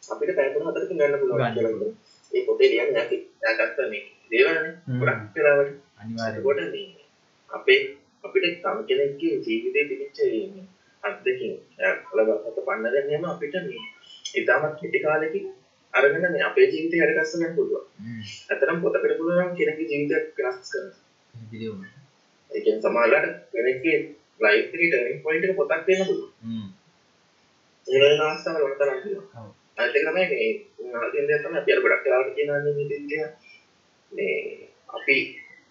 අපිට පැය තුන හතරකින් ගන්න පුළුවන් කියලා. ඒ පොතේ ලියන්නේ නැති. දාගත්ත මේ දේවල්නේ ගොඩක් වෙලාවට. අනිවාර්යයෙන් මේ අපේ අපිට තම කෙනෙක්ගේ ජීවිතේ තිබිච්ච මේ අත්දැකීම් කලබලකට පන්න දැන්නේම අපිට මේ ඉතාමත් කෙටි කාලෙකින් අරගෙන මේ අපේ ජීවිතය හරිගස්ස ගන්න පුළුවන්. ඇත්තටම පොතකට පුළුවන් කෙනෙක්ගේ ජීවිතයක් වෙනස් කරන්න. ඒ කියන්නේ සමහරවිට කෙනෙක්ගේ ලයිෆ් එකේ ටර්නින් පොයින්ට් එක පොතක් වෙන්න පුළුවන්. හ්ම්. ඒ වෙන අවස්ථාවල වල තමයි තියෙනවා. අනිත් එක තමයි මේ අදින් දෙයක් තමයි අපි අර ගොඩක් වෙලාවට කියනවා මේ දෙන්නේ මේ අපි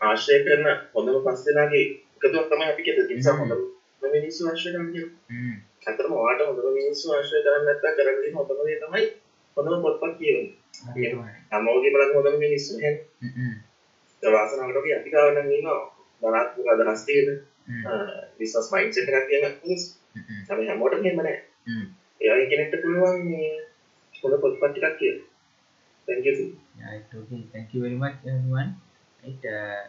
ආශ්‍රය කරන හොඳම පස් දෙනාගේ එකතුවක් තමයි අපි කියද නිසා හොඳම මිනිස්සු ආශ්‍රය කරන කියලා. හ්ම්. අතරම ඔයාට හොඳම මිනිස්සු ආශ්‍රය කරන්නේ නැත්නම් කරන්නේ හොඳම දේ තමයි හොඳම පොත්පත් කියවන්නේ. හැමෝගෙම බලන්න හොඳම මිනිස්සු නේ. හ්ම් හ්ම්. ඒ වාසනාවට අපි නම් ඉන්නවා ධනාත්මක අදහස් තියෙන බිස්නස් මයින්ඩ්සෙට් එකක් තියෙන මිනිස්සු. අපි හැමෝටම එහෙම නැහැ. හ්ම්. ඒ වගේ කෙනෙක්ට පුළුවන් මේ හොඳ පොත්පත් ටිකක් කියන්න. Thank you. Thank you very much, everyone. Right, uh,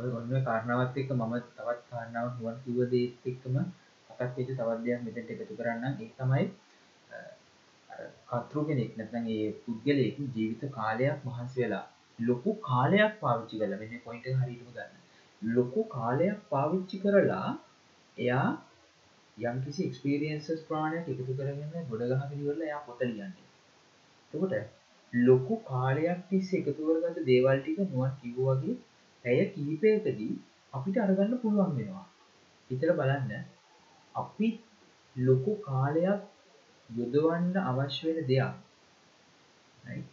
ඔය ඔන්න ඔය කාරණාවත් එක්ක මම තවත් කාරණාවක් නුවන් කිව්ව දේත් එක්කම මතක් වෙච්ච තවත් දෙයක් මෙතනට එකතු කරන්නම් ඒක තමයි අර කතෘ කෙනෙක් නැත්නම් ඒ පුද්ගලයෙක් ජීවිත කාලයක් මහන්සි වෙලා ලොකු කාලයක් පාවිච්චි කරලා මෙන්න පොයින්ට් එක හරියටම ගන්න. ලොකු කාලයක් පාවිච්චි කරලා එයා යම් කිසි එක්ස්පීරියන්සස් ප්‍රාණයක් එකතු කරගෙන ගොඩ ගහගෙන ඉවරලා එයා පොත ලියන්නේ. එතකොට ලොකු කාලයක් තිස්සේ එකතු කරගත්ත දේවල් ටික නුවන් කිව්වා වගේ ඇය කිහිපයකදී අපිට අරගන්න පුළුවන් වෙනවා. හිතලා බලන්න අපි ලොකු කාලයක් යොදවන්න අවශ්‍ය වෙන දෙයක් right?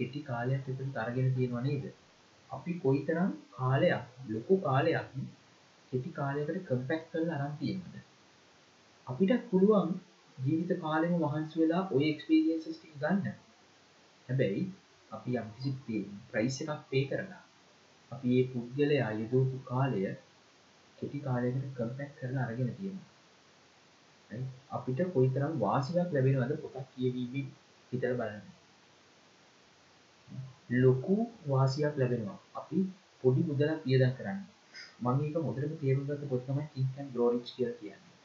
කෙටි කාලයක් විතර අරගෙන තියෙනවා නේද? අපි කොයිතරම් කාලයක් ලොකු කාලයක් කෙටි කාලයකට කම්පැක්ට් කරලා අරන් තියෙනවද? අපිට පුළුවන් ජීවිත කාලෙම මහන්සි වෙලා ওই එක්ස්පීරියන්සස් ටික ගන්න. හැබැයි අපි යම්කිසි ප්‍රයිස් එකක් පේ කරලා අපි මේ පුද්ගලයා යොදවපු කාලය කෙටි කාලයකට කම්පැක්ට් කරලා අරගෙන තියෙනවා. අපිට කොයිතරම් වාසියක් ලැබෙනවද පොතක් කියවීමෙන් හිතලා බලන්න. ලොකු වාසියක් ලැබෙනවා. අපි පොඩි මුදලක් වියදම් කරන්න. මම ඒක හොඳටම තේරුම් ගත්ත පොත තමයි Think and Grow Rich කියලා කියන්නේ.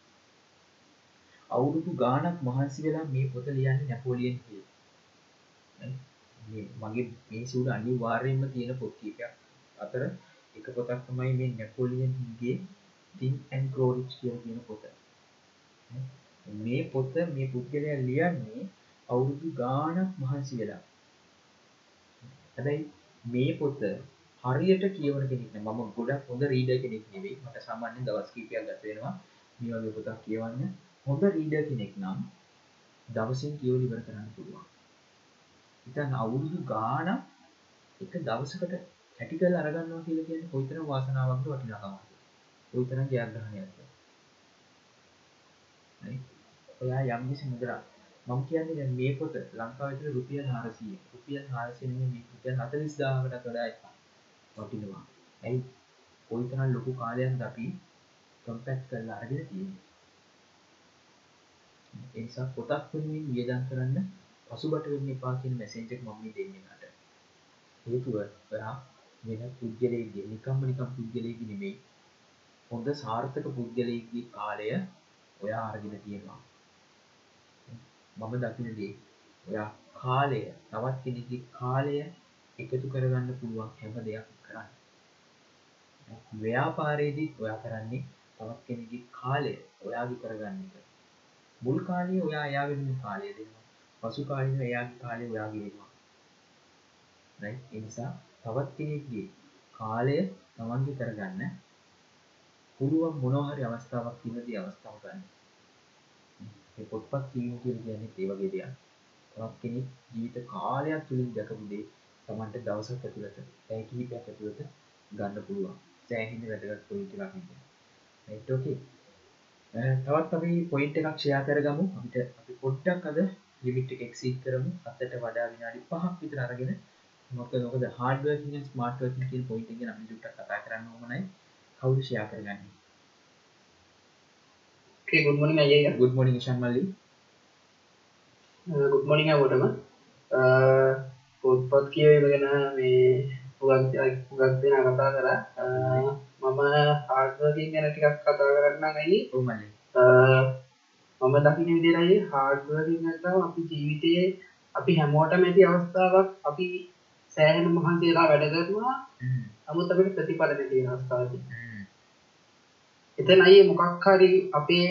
අවුරුදු ගාණක් මහන්සි වෙලා මේ පොත ලියන්නේ නැපෝලියන් හිල්. මේ මගේ මේ සූඩ අනිවාර්යයෙන්ම තියෙන පොත් කීපයක් අතර එක පොතක් තමයි මේ නැපෝලියන් හිල්ගේ Think and Grow Rich කියලා කියන පොත. මේ පොත මේ පුද්ගලයා ලියන්නේ අවුරුදු ගාණක් මහන්සි වෙලා. හැබැයි මේ පොත හරියට කියවන කෙනෙක් නෑ මම ගොඩක් හොඳ රීඩර් කෙනෙක් නෙවෙයි. මට සාමාන්‍යයෙන් දවස් කිහිපයක් ගත වෙනවා. මේ වගේ පොතක් කියවන්න. හොඳ රීඩර් කෙනෙක් නම් දවසින් කියවලා ඉවර කරන්න පුළුවන්. ඉතින් අවුරුදු ගාණක් එක දවසකට හැටි කරලා අරගන්නවා කියලා කියන්නේ කොයිතරම් වාසනාවක්ද වටිනාකමක්ද? කොයිතරම් ජයග්‍රහණයක්ද? ඔයා යම්කිසි මුදලක්. මම කියන්නේ දැන් මේ පොත ලංකාවේ තියෙන රුපියල් 400 රුපියල් 400 නෙමෙයි මේ රුපියල් 40000කටත් වඩා එකක් වටිනවා. ඇයි? කොයිතරම් ලොකු කාලයක්ද අපි කම්පැක්ට් කරලා අරගෙන තියෙන්නේ? ඒ නිසා පොතක් වෙනුවෙන් වියදම් කරන්න පසුබට වෙන්න එපා කියන මැසේජ් එක මම මේ දෙන්නේ මට හේතුව ඔයා වෙන පුද්ගලයෙක්ගේ නිකම්ම නිකම් පුද්ගලයෙක්ගේ නෙමෙයි. හොඳ සාර්ථක පුද්ගලයෙක්ගේ කාලය ඔයා අරගෙන තියෙනවා. මම දකිනදේ ඔයා කාලය තවත් කෙනෙකි කාලය එකතු කරගන්න පුළුවන් හැම දෙයක් කරන්න. ව්‍යාපාරයේදී ඔයා කරන්නේ තවත් කෙනෙකි කාලය ඔයාගේ කරගන්න එක. මුල් කාලය ඔයා එයා වෙනුවෙන් කාලය දෙනවා. පසු කාලින එයාගේ කාලය ඔයාගේ වෙනවා. එනිසා තවත් කෙනෙක්ගේ කාලය තමන්ගේ කරගන්න පුළුවන් මොනෝහරි අවස්ථාවක් තිනදී අවස්ථාව ගන්න ඒ පොත්පත් කියවීම කියලා කියන්නේ ඒ වගේ දෙයක්. තවත් කෙනෙක් ජීවිත කාලයක් තුලින් දැකපු දේ Tamanට දවසක් ඇතුළත, පැය කිහිපයක් ඇතුළත ගන්න පුළුවන්. සෑහෙන වැදගත් පොයින්ට් එකක් නේද? right okay. තවත් අපි පොයින්ට් එකක් ෂෙයා කරගමු. අපිට අපි පොඩ්ඩක් අද ලිමිට් එක එක්සීඩ් කරමු. අතට වඩා විනාඩි 5ක් විතර අරගෙන මොකද මොකද hard working and smart working කියන පොයින්ට් එක ගැන අපි චුට්ටක් කතා කරන්න ඕමනයි. කවුරු ෂෙයා කරගන්නේ? Okay, good morning අයියා. good morning ඉෂාන් මල්ලි. Uh, good morning හැමෝටම. Uh, පොත්පත් කියවීම ගැන මේ හුඟක් හුඟක් දෙනා කතා කරා. Uh, මම hard working ගැන ටිකක් කතා කරන්නම් අයියේ. ඔව් මල්ලි. මම දකින විදිහට hard working නැත්නම් අපි ජීවිතයේ අපි හැමෝටම ඇති අවස්ථාවක් අපි සෑහෙන මහන්සි වෙලා වැඩ කරනවා. නමුත් අපිට ප්‍රතිඵල නැති වෙන අවස්ථාවක්. එතන අයියේ මොකක් හරි අපේ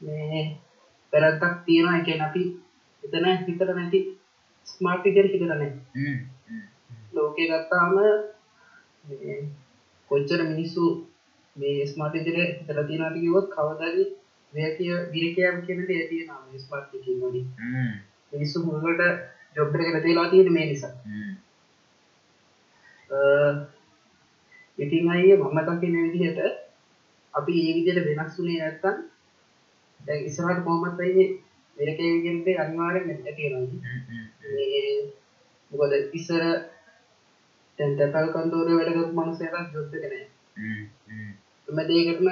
මේ වැරද්දක් තියෙනවා ඒ කියන්නේ අපි එතන හිතට නැති ස්මාර්ට් විදියට හිතලා නැහැ. ලෝකේ ගත්තාම මේ කොච්චර මිනිස්සු මේ ස්මාර්ට් විදියට හිතලා තියෙනවද කිව්වොත් කවදාද විරකිය විරකියම් කියන දේ තියෙනවා මේ ස්මාර්ට් එකකින් වලින්. මිනිස්සු මුලකට ජොබ් එකකට තියලා තියෙන මේ නිසා. ඉතින් අයියේ මම දකින විදිහට අපි ඒ විදිහට වෙනස් වුණේ නැත්තම් දැන් ඉස්සරහට කොහොමද අයියේ වෙනකේ විදිහට අනිවාර්යෙන් නැති වෙනවා. මේ මොකද ඉස්සර දැන් තකල් කන්දෝරේ වැඩ කරපු මිනිස්සුන්ට ජොබ් එක නැහැ. හැම දෙයකටම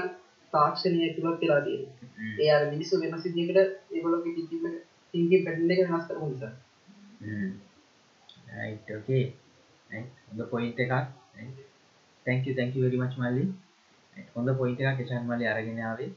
තාක්ෂණය ඇතුළත් වෙලා තියෙනවා. ඒ අර මිනිස්සු වෙනස් විදිහකට ඒගොල්ලෝගේ ටිකින් ටිකින් පැටර්න් එක වෙනස් කරපු නිසා. right okay හොඳ පොයින්ට් එකක් right thank thank very much මල්ලි හොඳ පොයින්ට එක කෙචන් මලි අරගෙනාවේ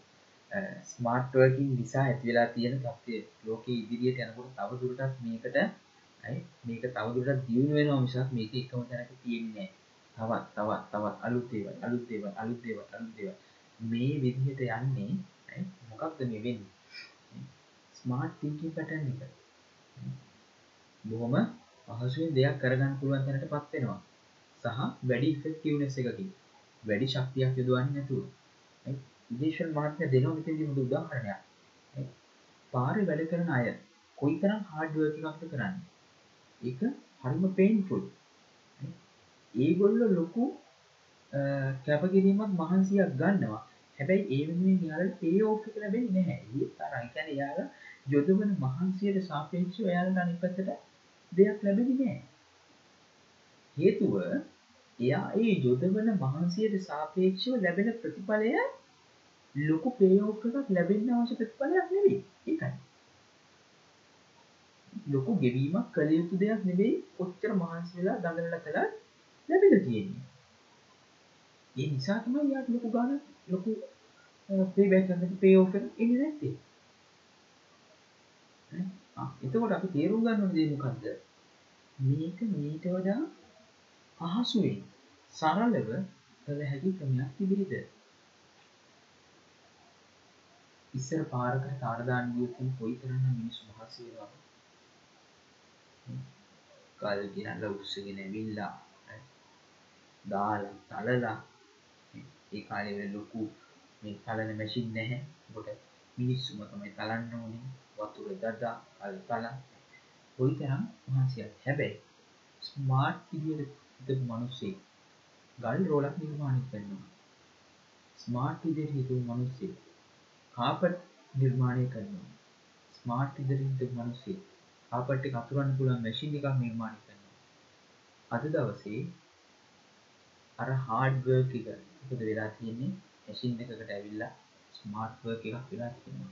ස්මාර්ට්වර්කින් නිසා ඇතිවෙලා තියෙන තත්වය ලෝක ඉදිරියට යනකොට තව දුරටත් මේකට ඇයි මේක තවදුරට දියුණු වෙනවා මිසක් මේක එකම තැනක තියෙන්නේ තවත් තවත් තවත් අලුත් දේවල් අලුත් දේවල් අලුත් දේවල් අලුත් දේවල් මේ විදිහට යන්නේ ඇයි මොකක්ද මේ වෙන්නේ? ස්මාර්ට් තින්කින් පැටර්න් එක. බොහොම පහසුවෙන් දෙයක් කරගන්න පුළුවන් තැනට පත් වෙනවා. සහ වැඩි ඉෆෙක්ටිව්නෙස් එකකින් වැඩි ශක්තියක් යොදවන්නේ නැතුව. විදේශල් මහත්ම දෙනවා මෙතනදී මුදු උදාහරණයක්. පාරේ වැඩ කරන අය කොයිතරම් හાર્ඩ් වර්ක් එකක්ද කරන්නේ? ඒක හරිම පේන්ෆුල් ඒගොල්ල ලොකු කැපකිරීමක් මහන්සියක් ගන්නවා. හැබැයි ඒ වෙනුවෙන් යාලට පේ ඕෆ් එක ලැබෙන්නේ නැහැ. ඒ තරම් කියන්නේ යාලා යොදවන මහන්සියට සාපේක්ෂව යාලට අනිත් පැත්තට දෙයක් ලැබෙන්නේ නැහැ. හේතුව එයා ඒ යොදවන මහන්සියට සාපේක්ෂව ලැබෙන ප්‍රතිඵලය ලොකු පේ ඕෆ් එකක් ලැබෙන්න අවශ්‍ය ප්‍රතිඵලයක් නෙවෙයි. ඒකයි. ලොකු ගෙවීමක් කළ යුතු දෙයක් නෙවෙයි කොච්චර මහන්සි වෙලා දඟලලා කළත් ලැබිලා තියෙන්නේ. ඒ නිසා තමයි යාට ලොකු ගාන ලොකු පේබැක් එකකට පේ ඔෆ් එක එන්නේ නැත්තේ. එතකොට අපි තේරුම් ගන්න ඕනේ දේ මොකද්ද? මේක මීට වඩා පහසුවෙන් සරලව කළ හැකි ක්‍රමයක් තිබෙයිද? ඉස්සර පාරකට තාර දාන්න ගියොත් කොයිතරම් මිනිස්සු මහන්සි වෙනවද? කල් ගෙනල්ල උත්සගෙන ඇවිල්ලා දාලා තලලා ඒ කාලෙ ලොකු මේ තලන මැසින් නැහැ ගොට මිනිස්සුම තමයි තලන්න ඕනේ වතුර දදා අල් තලා කොයි තරම් මහන්සියක් හැබැයි ස්මාර්ට් විදියට හිතපු මිනිස්සේ ගල් රෝලක් නිර්මාණය කරනවා ස්මාර්ට් විදියට හිතපු මිනිස්සේ කාපට් නිර්මාණය කරනවා ස්මාර්ට් විදියට හිතපු මිනිස්සේ කාපට් එක අතුරන්න පුළුවන් මැෂින් එකක් නිර්මාණය කරනවා. අද දවසේ අර හાર્ඩ් වර්ක් එක මොකද වෙලා තියෙන්නේ මැෂින් එකකට ඇවිල්ලා ස්මාර්ට් වර්ක් එකක් වෙලා තියෙනවා.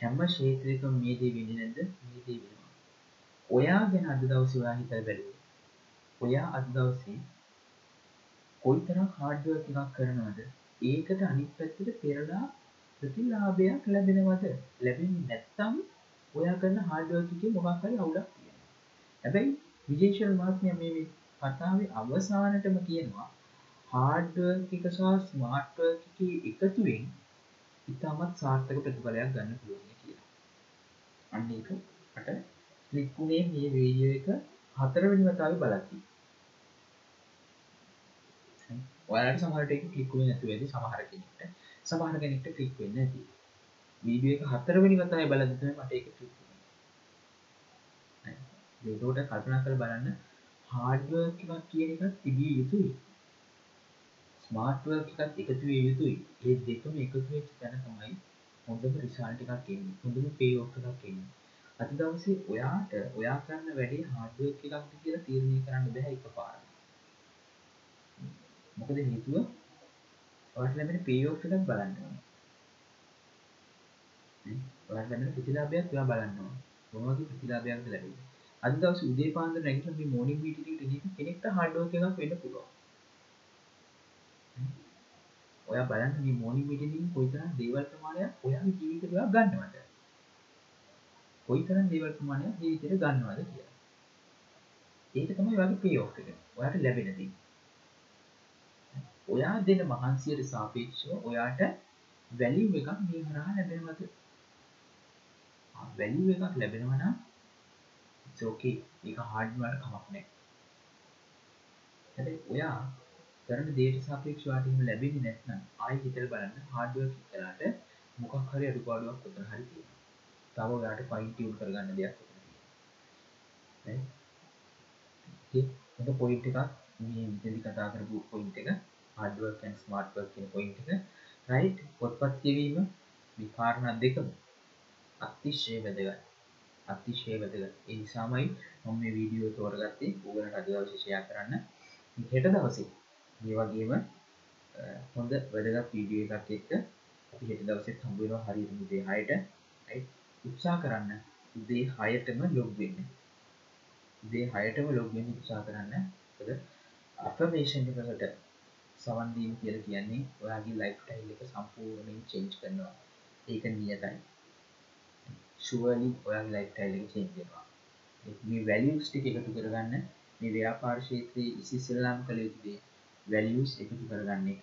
හැම ක්ෂේත්‍රයකම මේ දේ වෙන්නේ නැද්ද? මේ දේ වෙනවා. ඔයා ගැන අද දවසේ ඔයා හිතලා බලන්න. ඔයා අද දවසේ කොයිතරම් hard work එකක් කරනවද? ඒකට අනිත් පැත්තට පෙරලා ප්‍රතිලාභයක් ලැබෙනවද? ලැබෙන්නේ නැත්නම් ඔයා කරන hard work එකේ මොකක් හරි අවුලක් තියෙනවා. හැබැයි විජේ ශර්මාත්මයා මේ කතාවේ අවසානටම කියනවා hard work එක සහ smart work එකේ එකතුවෙන් ඉතාමත් සාර්ථක ප්‍රතිඵලයක් ගන්න පුළුවන් කියලා. අන්න ඒක මට ක්ලික් වුණේ මේ වීඩියෝ එක හතරවෙනි වතාවේ බලද්දී. ඔයාලට සමහරට ඒක ක්ලික් වෙන්නේ නැතුව ඇති සමහර කෙනෙක්ට. සමහර කෙනෙක්ට ක්ලික් වෙන්නේ නැති. වීඩියෝ එක හතරවෙනි වතාවේ බලද්දි තමයි මට ඒක ක්ලික් වුනේ. ඒකට කල්පනා කරලා බලන්න හાર્ඩ්වර්ක් එකක් කියන එකක් තිබිය යුතුයි. ස්මාර්ට් වර්ක් එකත් එකතු විය යුතුයි. ඒ දෙකම එකතු වෙච්ච තැන තමයි හොඳම රිසල්ට් එකක් එන්නේ. හොඳම පේ ඔෆ් එකක් එන්නේ. අද දවසේ ඔයාට ඔයා කරන වැඩේ හાર્ඩ්වර්ක් එකක්ද කියලා තීරණය කරන්න බෑ එකපාරට. මොකද හේතුව ඔයාට ලැබෙන පේ ඔෆ් එකක් බලන්න ඕනේ. ඔයාට ලැබෙන ප්‍රතිලාභයක් ඔයා බලන්න ඕනේ. මොන වගේ ප්‍රතිලාභයක්ද ලැබෙන්නේ? අද දවසේ උදේ පාන්දර නැගිටලා මේ මොර්නින් මීටින් එකට ගිහින් කෙනෙක්ට හાર્ඩ් වර්ක් එකක් වෙන්න පුළුවන්. ඔයා බලන්න මේ මොර්නින් මීටින් එකකින් කොයිතරම් දේවල් ප්‍රමාණයක් ඔයාගේ ජීවිතේට ඔයා ගන්නවද? කොයිතරම් දේවල් ප්‍රමාණයක් ජීවිතේට ගන්නවද කියලා. ඒක තමයි ඔයාගේ පේ ඔෆ් එක. ඔයාට ලැබෙන දේ. ඔයා දෙන මහන්සියට සාපේක්ෂව ඔයාට වැලියු එකක් මේ හරහා ලැබෙනවද? වැලියු එකක් ලැබෙනවා නම් it's okay. ඒක hard වල කමක් නැහැ. හැබැයි ඔයා කරන දේට සාපේක්ෂව ඔයාට එහෙම ලැබෙන්නේ නැත්නම් ආයෙ හිතලා බලන්න hard work කරාට මොකක් හරි අඩුපාඩුවක් උතන හරි තියෙනවා. තව ඔයාට fine tune කරගන්න දෙයක් උතන තියෙනවා. right? ඒ හොඳ point එකක් මේ විදිහට කතා කරපු point එක hard work and smart work කියන point එක right පොත්පත් කියවීම මේ කාරණා දෙකම අතිශය වැදගත් අතිශය වැදගත් ඒ නිසාමයි මම මේ වීඩියෝ තෝරගත්තේ ඔයගලට අද දවසේ ෂෙයා කරන්න හෙට දවසේ මේ වගේම හොඳ වැදගත් වීඩියෝ එකක් එක්ක අපි හෙට දවසෙත් හම්බ වෙනවා හරියට උදේ 6ට උත්සාහ කරන්න උදේ 6ටම ලොග් වෙන්න උදේ 6ටම ලොග් වෙන්න උත්සාහ කරන්න මොකද affirmation එකකට සවන් දීම කියලා කියන්නේ ඔයාගේ ලයිෆ් ස්ටයිල් එක සම්පූර්ණයෙන් චේන්ජ් කරනවා. ඒක නියතයි. ෂුවර්ලි ඔයාගේ ලයිෆ් ස්ටයිල් එක චේන්ජ් වෙනවා. මේ වැලියුස් ටික එකතු කරගන්න මේ ව්‍යාපාර ක්ෂේත්‍රයේ ඉස්සෙල්ලාම කළ යුතු දේ වැලියුස් එකතු කරගන්න එක.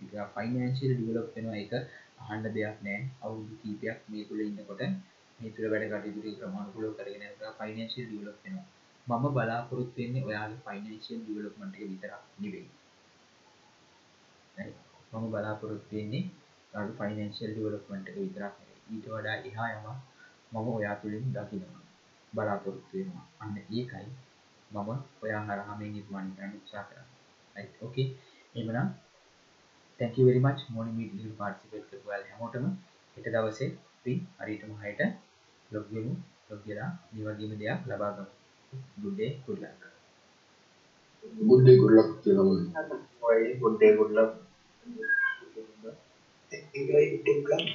ඒක ෆයිනෑන්ෂියල් ඩෙවලොප් වෙනවා ඒක අහන්න දෙයක් නෑ. අවුරුදු කීපයක් මේ තුල ඉන්නකොට මේ තුල වැඩ කටයුතු ක්‍රමානුකූලව කරගෙන යනකොට ෆයිනෑන්ෂියල් ඩෙවලොප් වෙනවා. මම බලාපොරොත්තු වෙන්නේ ඔයාගේ ෆයිනෑන්ෂියල් ඩෙවලොප්මන්ට් එක විතරක් නෙවෙයි. මම බලාපොරොත්තු වෙන්නේ ඔයාගේ ෆයිනෑන්ෂියල් ඩෙවලොප්මන්ට් එක විතරක් නෙවෙයි. ඊට වඩා එහා යමක් මම ඔයා තුළින් දකිනවා. බලාපොරොත්තු වෙනවා. අන්න ඒකයි මම ඔයා හරහා මේ නිර්මාණය කරන්න උත්සාහ කරන්නේ. Right okay. එහෙනම් thank you very much. Morning meeting එකට participate කරපු ඔයාලා හැමෝටම හෙට දවසේ අපි හරියටම 6ට log වෙමු log වෙලා මේ වගේම දෙයක් ලබා ගමු. Good day good luck. Good day good luck කියලා ඔය good day good luck. Enjoy good luck